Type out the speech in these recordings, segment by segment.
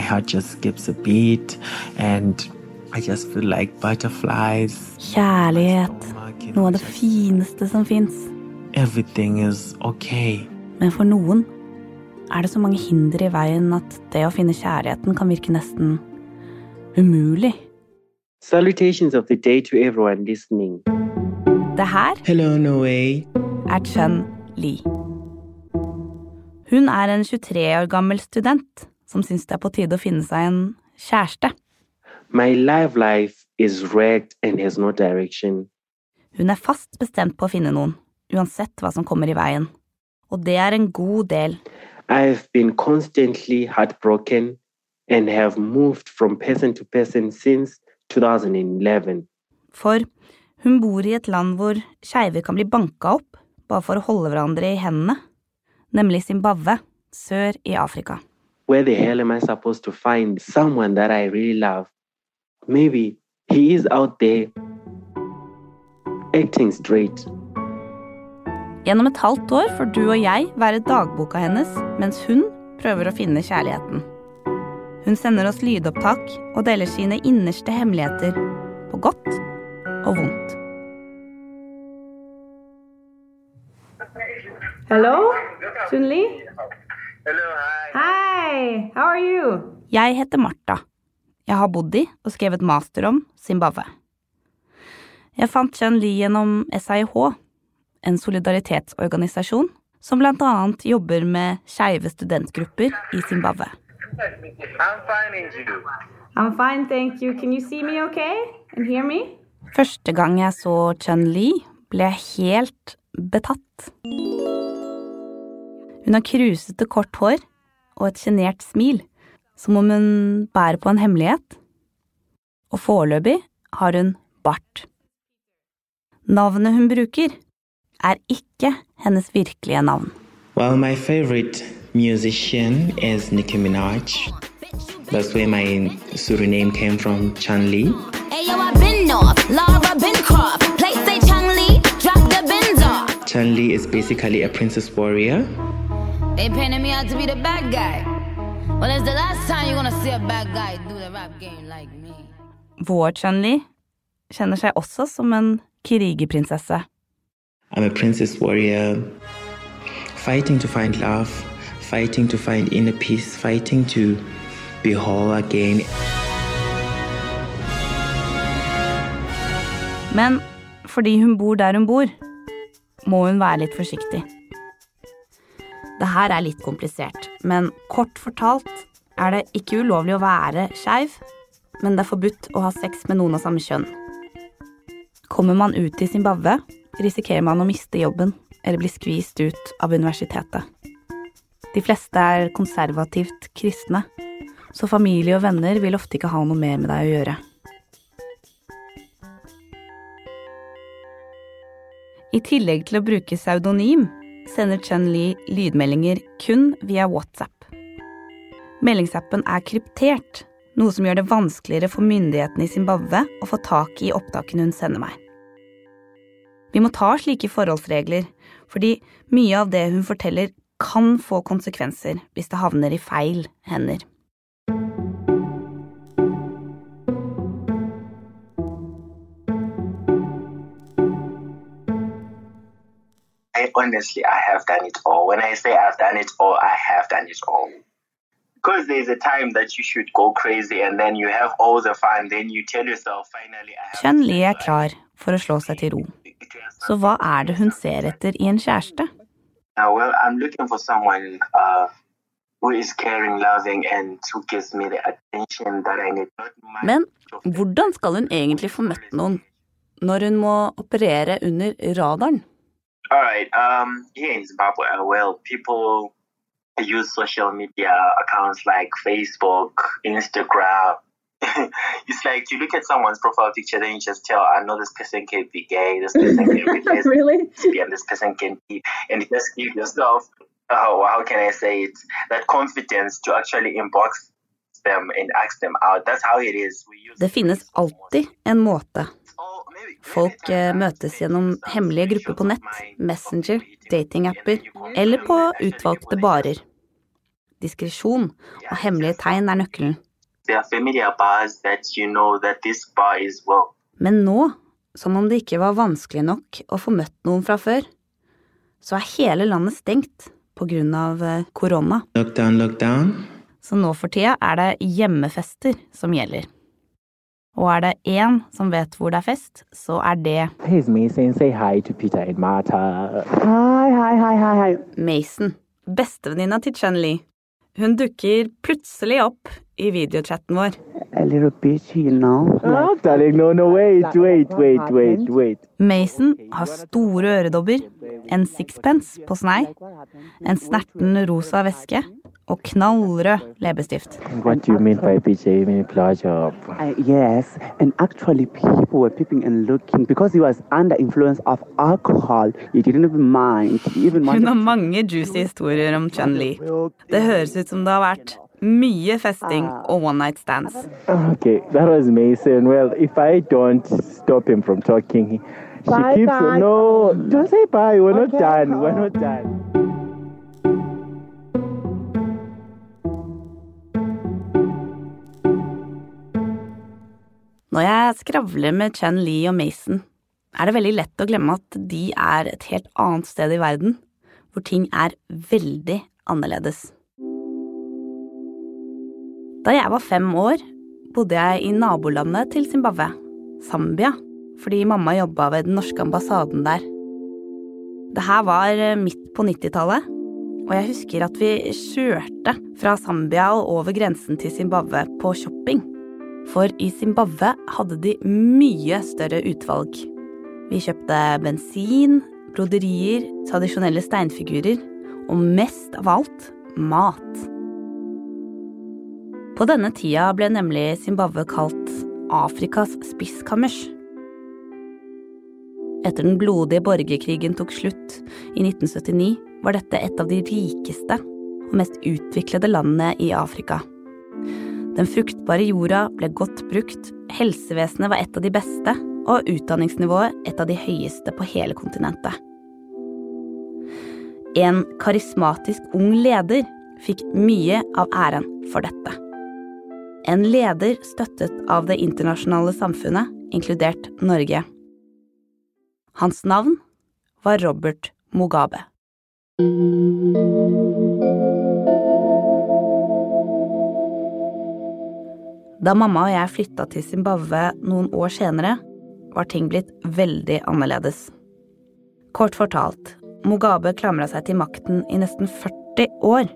my heart just skips a beat, and I just feel like butterflies. Kjærlighet. Noe av det fineste som fins. Everything is okay. Men for noen er det så mange hinder i veien at det å finne kjærligheten kan virke nesten umulig. Salutations of the day to everyone listening. Det her Hello, Noe. er Chen Li. Hun er en 23 år gammel student som syns det er på tide å finne seg en kjæreste. My life life is wrecked and has no direction. Hun er fast bestemt på å finne noen, uansett hva som kommer i veien. Og det er en god del. I've been constantly heartbroken and have moved from person to person since 2011. For hun bor i et land hvor skeive kan bli banka opp bare for å holde hverandre i hendene, nemlig Zimbabwe, sør i Afrika. Where the hell am I supposed to find someone that I really love? Maybe he is out there acting straight. Gjennom et halvt år får du og jeg være dagboka hennes mens hun prøver å finne kjærligheten. Hun sender oss lydopptak og deler sine innerste hemmeligheter, på godt og vondt. Hello, Chun-Li? Hello, hi. Hi, how are you? Jeg heter Martha. Jeg har bodd i og skrevet master om Zimbabwe. Jeg fant Chun-Li gjennom SIH, en solidaritetsorganisasjon som blant annet jobber med skeive studentgrupper i Zimbabwe. I'm you. I'm fine, thank you. Can you see me okay? And hear me? Første gang jeg så Chun-Li, ble jeg helt betatt. Hun har krusete, kort hår og et sjenert smil, som om hun bærer på en hemmelighet. Og foreløpig har hun bart. Navnet hun bruker, er ikke hennes virkelige navn. Well, my favorite musician is Nicki Minaj. That's where my Suriname came from, Chan Lee. Hey yo, I been off, Laura Bincroft. Play say Chan Lee, drop the bins off. Chan Lee is basically a princess warrior. They painted me out to be the bad guy. Well, it's the last time you're gonna see a bad guy do the rap game like me. Vår Chun-Li kjenner seg også som en krigerprinsesse. I'm a princess warrior, fighting to find love, fighting to find inner peace, fighting to be whole again. Men fordi hun bor der hun bor, må hun være litt forsiktig. Det her er litt komplisert, men kort fortalt er det ikke ulovlig å være skeiv, men det er forbudt å ha sex med noen av samme kjønn. Kommer man ut til Zimbabwe, risikerer man å miste jobben eller bli skvist ut av universitetet. De fleste er konservativt kristne, så familie og venner vil ofte ikke ha noe mer med deg å gjøre. I tillegg til å bruke pseudonym sender Chun-Li lydmeldinger kun via WhatsApp. Meldingsappen er kryptert, noe som gjør det vanskeligere for myndighetene i Zimbabwe å få tak i opptakene hun sender meg. Vi må ta slike forholdsregler, fordi mye av det hun forteller kan få konsekvenser hvis det havner i feil hender. I honestly, I have done it all. When I say I've done it all, I have done it all. Because there's a time that you should go crazy and then you have all the fun. Then you tell yourself, finally, Chen. Chun-Li er klar for å slå seg til ro. Så hva er det hun ser etter i en kjæreste? Uh, well, I'm looking for someone uh, who is caring, loving, and who gives me the attention that I need. Men hvordan skal hun egentlig få møtt noen når hun må operere under radaren? All right. Um, here in Zimbabwe, uh, well, people use social media accounts like Facebook, Instagram. it's like you look at someone's profile picture, then you just tell, I know this person can be gay, this person can be lesbian, really? and this person can be, and you just give yourself, oh, how can I say it, that confidence to actually inbox them and ask them out. That's how it is. We use Det finnes alltid en måte. Folk eh, møtes gjennom hemmelige grupper på nett, Messenger, datingapper eller på utvalgte barer. diskresjon og hemmelige tegn er nøkkelen. There are familiar bars that you know that this bar is well. Men nå, som om det ikke var vanskelig nok å få møtt noen fra før, så er hele landet stengt av eh, korona. Lockdown, lockdown. Så nå for tida er det hjemmefester som gjelder. Og er det én som vet hvor det er fest, så er det Mason. Say hi to Peter and Martha. Hi, hi, hi, hi, hi. Mason, bestevenninna til Chun-Li. Hun dukker plutselig opp i videochatten vår. a little bit, you know. Oh, darling, no, no, wait, wait, wait, wait, wait. Mason har store øredobber, en sixpence på snei, en snerten rosa veske og knallrød leppestift. What do you mean by PJ? You mean blowjob? Uh, yes, and actually, people were peeping and looking because he was under influence of alcohol. He didn't even mind. He even Hun har wanted. mange juicy historier om Chun-Li. Det høres ut som det har vært mye festing og one night stands. Okay, that was Mason. Well, if I don't stop him from talking, she Bye, keeps. bye. No, don't say bye. We're not done. We're not done. Når jeg skravler med Chen-Li og Mason, er det veldig lett å glemme at de er et helt annet sted i verden, hvor ting er veldig annerledes. Da jeg var fem år, bodde jeg i nabolandet til Zimbabwe, Zambia, fordi mamma jobba ved den norske ambassaden der. Det her var eh, midt på 90-tallet, og jeg husker at vi kjørte fra Zambia og over grensen til Zimbabwe på shopping. For i Zimbabwe hadde de mye større utvalg. Vi kjøpte bensin, broderier, tradisjonelle steinfigurer og mest av alt mat. På denne tida ble nemlig Zimbabwe kalt Afrikas spisskammers. Etter den blodige borgerkrigen tok slutt i 1979, var dette et av de rikeste og mest utviklede landene i Afrika. Den fruktbare jorda ble godt brukt, helsevesenet var et av de beste, og utdanningsnivået et av de høyeste på hele kontinentet. En karismatisk ung leder fikk mye av æren for dette. En leder støttet av det internasjonale samfunnet, inkludert Norge. Hans navn var Robert Mugabe. Da mamma og jeg flytta til Zimbabwe noen år senere, var ting blitt veldig annerledes. Kort fortalt, Mugabe klamra seg til makten i nesten 40 år,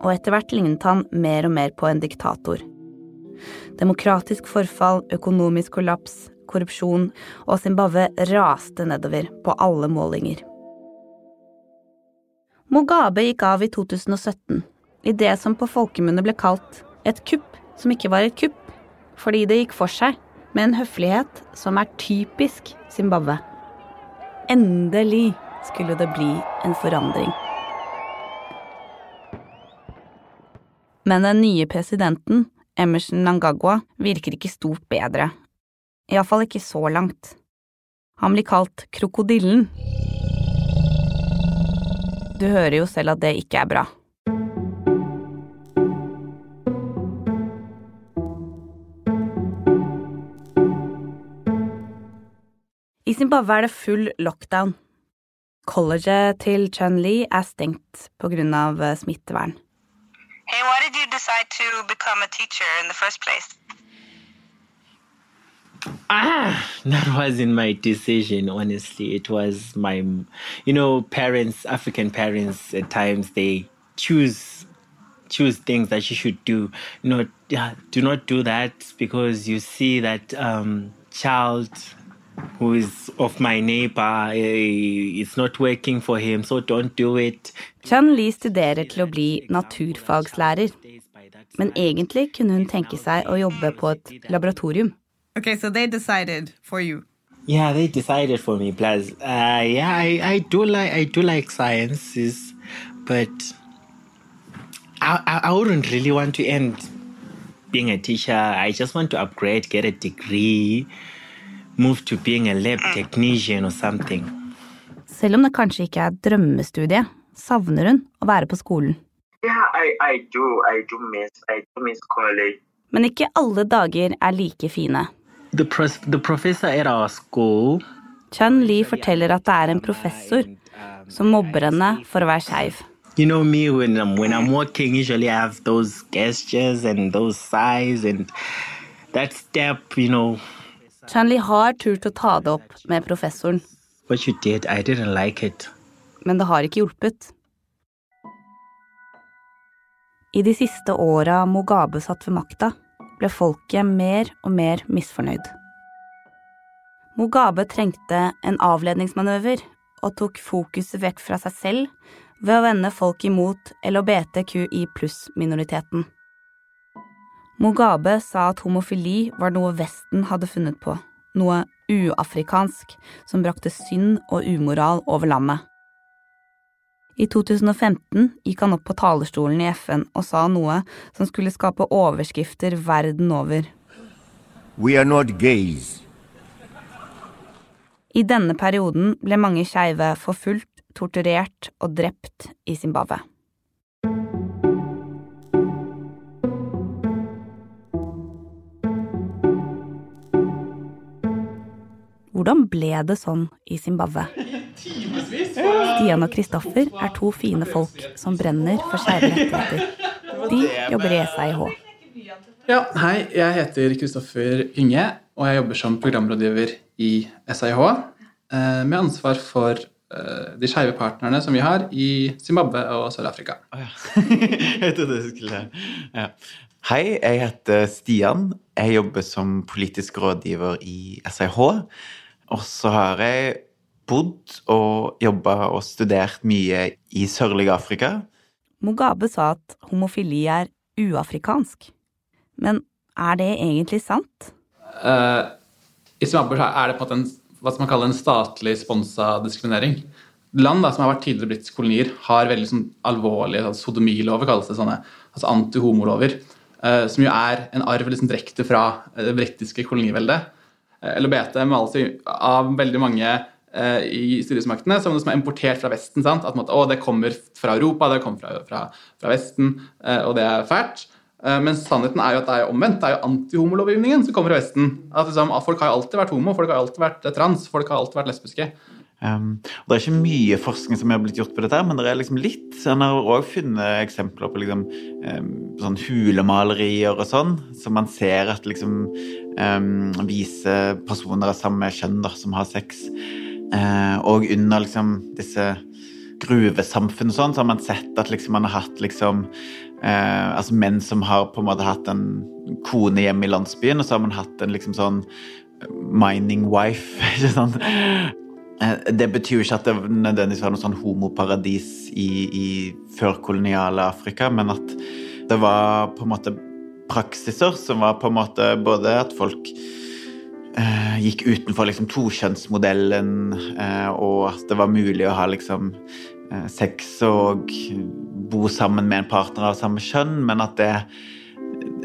og etter hvert lignet han mer og mer på en diktator. Demokratisk forfall, økonomisk kollaps, korrupsjon, og Zimbabwe raste nedover på alle målinger. Mugabe gikk av i 2017, i det som på folkemunne ble kalt et kupp som ikke var et kupp, fordi det gikk for seg med en høflighet som er typisk Zimbabwe. Endelig skulle det bli en forandring. Men den nye presidenten, Emerson Nangagwa, virker ikke stort bedre. Iallfall ikke så langt. Han blir kalt Krokodillen. Du hører jo selv at det ikke er bra. Zimbabwe er det full lockdown. Colleget til Chun-Li er stengt pga. smittevern. Hey, why did you decide to become a teacher in the first place? Ah, that wasn't my decision, honestly. It was my, you know, parents, African parents, at times they choose choose things that you should do. Not yeah, do not do that because you see that um, child who is of my neighbor, eh, it's not working for him, so don't do it. Chun-Li studerer til å bli naturfagslærer, men egentlig kunne hun tenke seg å jobbe på et laboratorium. Okay, so they decided for you. Yeah, they decided for me. Plus, uh, yeah, I, I do like I do like sciences, but I, I I wouldn't really want to end being a teacher. I just want to upgrade, get a degree, move to being a lab technician or something. Selv om det kanskje ikke er drømmestudiet, savner hun å være på skolen. Yeah, I, I do. I do miss. I do miss college. Men ikke alle dager er like fine. The, the professor at our school Chun Li forteller at det er en professor som mobber henne for å være skeiv. You know me when I'm when I'm walking, usually I have those gestures and those sighs and that step, you know. Chun Li har turt å ta det opp med professoren, did, like men det har ikke hjulpet. I de siste åra Mugabe satt ved makta, ble folket mer og mer misfornøyd. Mugabe trengte en avledningsmanøver og tok fokuset vekk fra seg selv ved å vende folk imot LHBTQI pluss-minoriteten. Mugabe sa at homofili var noe Vesten hadde funnet på, noe uafrikansk som brakte synd og umoral over landet. I 2015 gikk han opp på talerstolen i FN og sa noe som skulle skape overskrifter verden over. We are not gays. I denne perioden ble mange skeive forfulgt, torturert og drept i Zimbabwe. Hvordan ble det sånn i Zimbabwe? Stian og Kristoffer er to fine folk som brenner for skeive rettigheter. De jobber i SIH. Ja, hei, jeg heter Kristoffer Ynge, og jeg jobber som programrådgiver i SIH, eh, med ansvar for eh, de skeive partnerne som vi har i Zimbabwe og Sør-Afrika. Jeg trodde du skulle ja. Hei, jeg heter Stian. Jeg jobber som politisk rådgiver i SIH. Og så har jeg bodd og jobba og studert mye i sørlige Afrika. Mugabe sa at homofili er uafrikansk. Men er det egentlig sant? Uh, I Zimbabwe er det på en hva man kaller en statlig sponsa diskriminering. Land da, som har vært tidligere blitt kolonier, har veldig sånn, alvorlige altså, sodomilover, kalles det sånne, altså antihomolover, uh, som jo er en arv liksom, direkte fra eh, det britiske koloniveldet. Eh, LHBT males jo av veldig mange eh, i styresmaktene som som er importert fra Vesten. sant? At på å, det kommer fra Europa, det kommer fra, fra, fra Vesten, eh, og det er fælt. Men sannheten er jo at det er omvendt. Det er jo antihomolovgivningen som kommer i Vesten. At liksom, Folk har jo alltid vært homo, folk har alltid vært trans, folk har alltid vært lesbiske. Um, Det er ikke mye forskning som har blitt gjort på dette, men det er liksom litt. En har òg funnet eksempler på liksom, um, sånn hulemalerier og sånn, som man ser at liksom um, viser personer av samme kjønn som har sex. Uh, og under liksom disse gruvesamfunn og sånn, så har man sett at liksom man har hatt liksom uh, Altså menn som har på en måte hatt en kone hjemme i landsbyen, og så har man hatt en liksom sånn mining wife, ikke sant? Eh, Det betyr jo ikke at det nødvendigvis var noe sånn homoparadis i, i førkoloniale Afrika, men at det var på en måte praksiser som var på en måte både at folk eh, gikk utenfor liksom tokjønnsmodellen, eh, og at det var mulig å ha liksom eh, sex og bo sammen med en partner av samme kjønn, men at det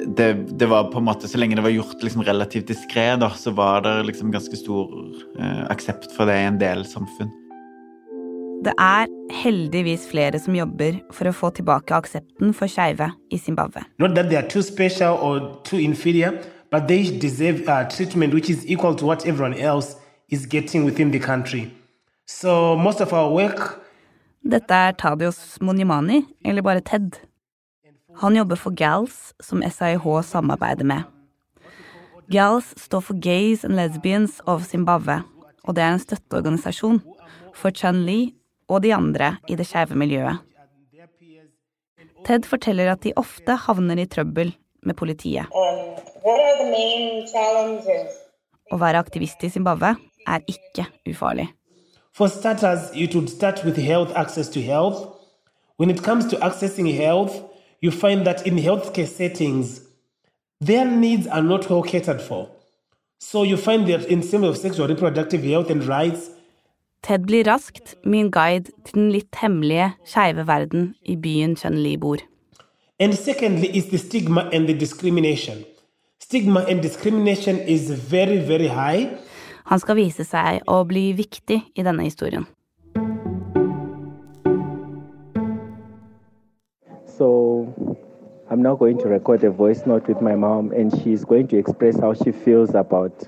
det, det var på en måte, Så lenge det var gjort liksom relativt diskré, så var det liksom ganske stor eh, aksept for det i en del samfunn. Det er heldigvis flere som jobber for å få tilbake aksepten for skeive i Zimbabwe. Not that they are too special inferior, but they deserve uh, treatment which is equal to what everyone else is getting within the country. So most of our work Dette er Tadios Monimani, eller bare Ted. Han jobber for GALS, som SIH samarbeider med. GALS står for Gays and Lesbians of Zimbabwe, og det er en støtteorganisasjon for Chun Li og de andre i det skeive miljøet. Ted forteller at de ofte havner i trøbbel med politiet. Å være aktivist i Zimbabwe er ikke ufarlig. For starters, you should start with health access to health. When it comes to accessing health, you find that in healthcare settings, their needs are not well catered for. So you find that in terms of sexual reproductive health and rights, Ted blir raskt min guide til den litt hemmelige skeive verden i byen Chun Li bor. and secondly is the stigma and the discrimination. Stigma and discrimination is very, very high. Han skal vise seg å bli viktig i denne historien. So I'm now going to record a voice note with my mom, and she's going to express how she feels about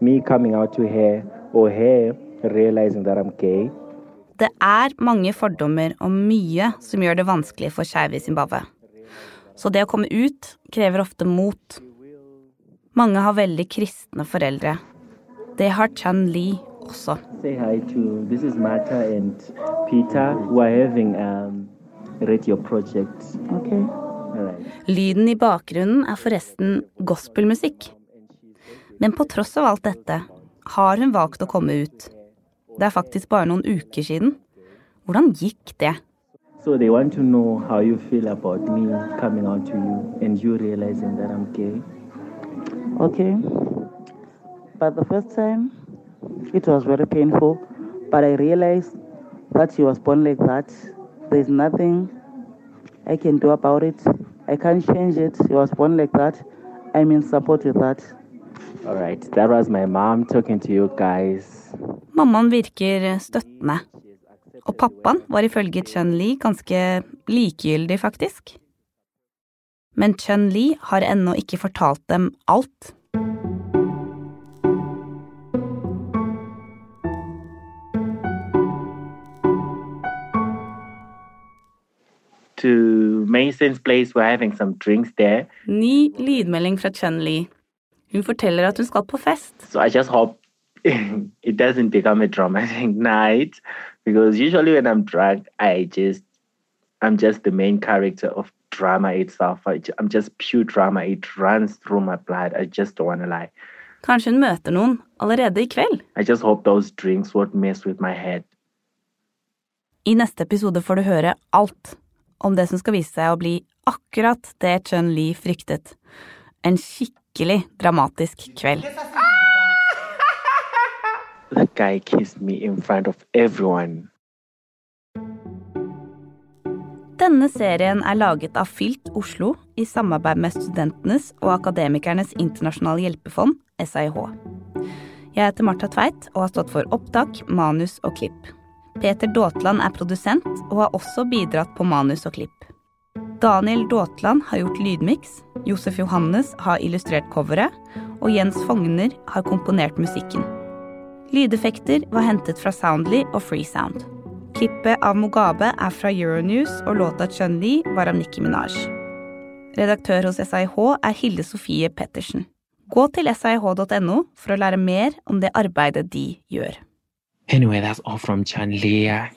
me coming out to her or her realizing that I'm gay. Det er mange fordommer og mye som gjør det vanskelig for skeive i Zimbabwe. Så det å komme ut krever ofte mot. Mange har veldig kristne foreldre. Det har Chan Li også. Say hi to Martha and Peter who are having um, radio project. Okay. Lyden i bakgrunnen er forresten gospelmusikk. Men på tross av alt dette har hun valgt å komme ut. Det er faktisk bare noen uker siden. Hvordan gikk det? So they want to know how you feel about me coming out to you and you realizing that I'm gay. Okay. But the first time, it was very painful. But I realized that she was born like that. There's nothing I can do about it. I can't change it. He was born like that. I'm in support with that. All right. That was my mom talking to you guys. Mammaen virker støttende. Og pappaen var ifølge Chun Li ganske likegyldig, faktisk. Men Chun Li har ennå ikke fortalt dem alt. To Mason's place, we're having some drinks there. Ny lydmelding fra Chun Li. Hun forteller at hun skal på fest. So I just hope it doesn't become a dramatic night because usually when I'm drunk, I just I'm just the main character of drama itself. I, I'm just pure drama. It runs through my blood. I just don't want to lie. Kanskje hun møter noen allerede i kveld? I just hope those drinks won't mess with my head. I neste episode får du høre alt om det som skal vise seg å bli akkurat det Chun Li fryktet. En skikkelig dramatisk kveld. That guy kissed me in front of everyone. Denne serien er laget av Filt Oslo i samarbeid med Studentenes og Akademikernes internasjonale hjelpefond, SIH. Jeg heter Marta Tveit og har stått for opptak, manus og klipp. Peter Daatland er produsent og har også bidratt på manus og klipp. Daniel Daatland har gjort lydmiks, Josef Johannes har illustrert coveret, og Jens Fogner har komponert musikken. Lydeffekter var hentet fra Soundly og Freesound. Klippet av Mugabe er fra Euronews, og låta Chun-Li var av Nicki Minaj. Redaktør hos SIH er Hilde Sofie Pettersen. Gå til sih.no for å lære mer om det arbeidet de gjør. Anyway, that's all from Chan Lia.